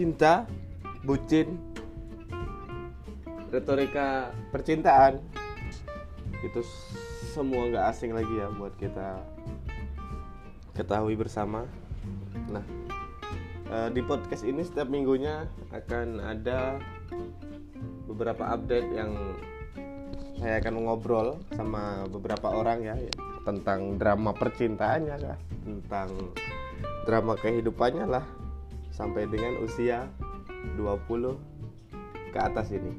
cinta, bucin, retorika percintaan itu semua nggak asing lagi ya buat kita ketahui bersama. Nah, eh, di podcast ini setiap minggunya akan ada beberapa update yang saya akan ngobrol sama beberapa orang ya tentang drama percintaannya lah, tentang drama kehidupannya lah sampai dengan usia 20 ke atas ini.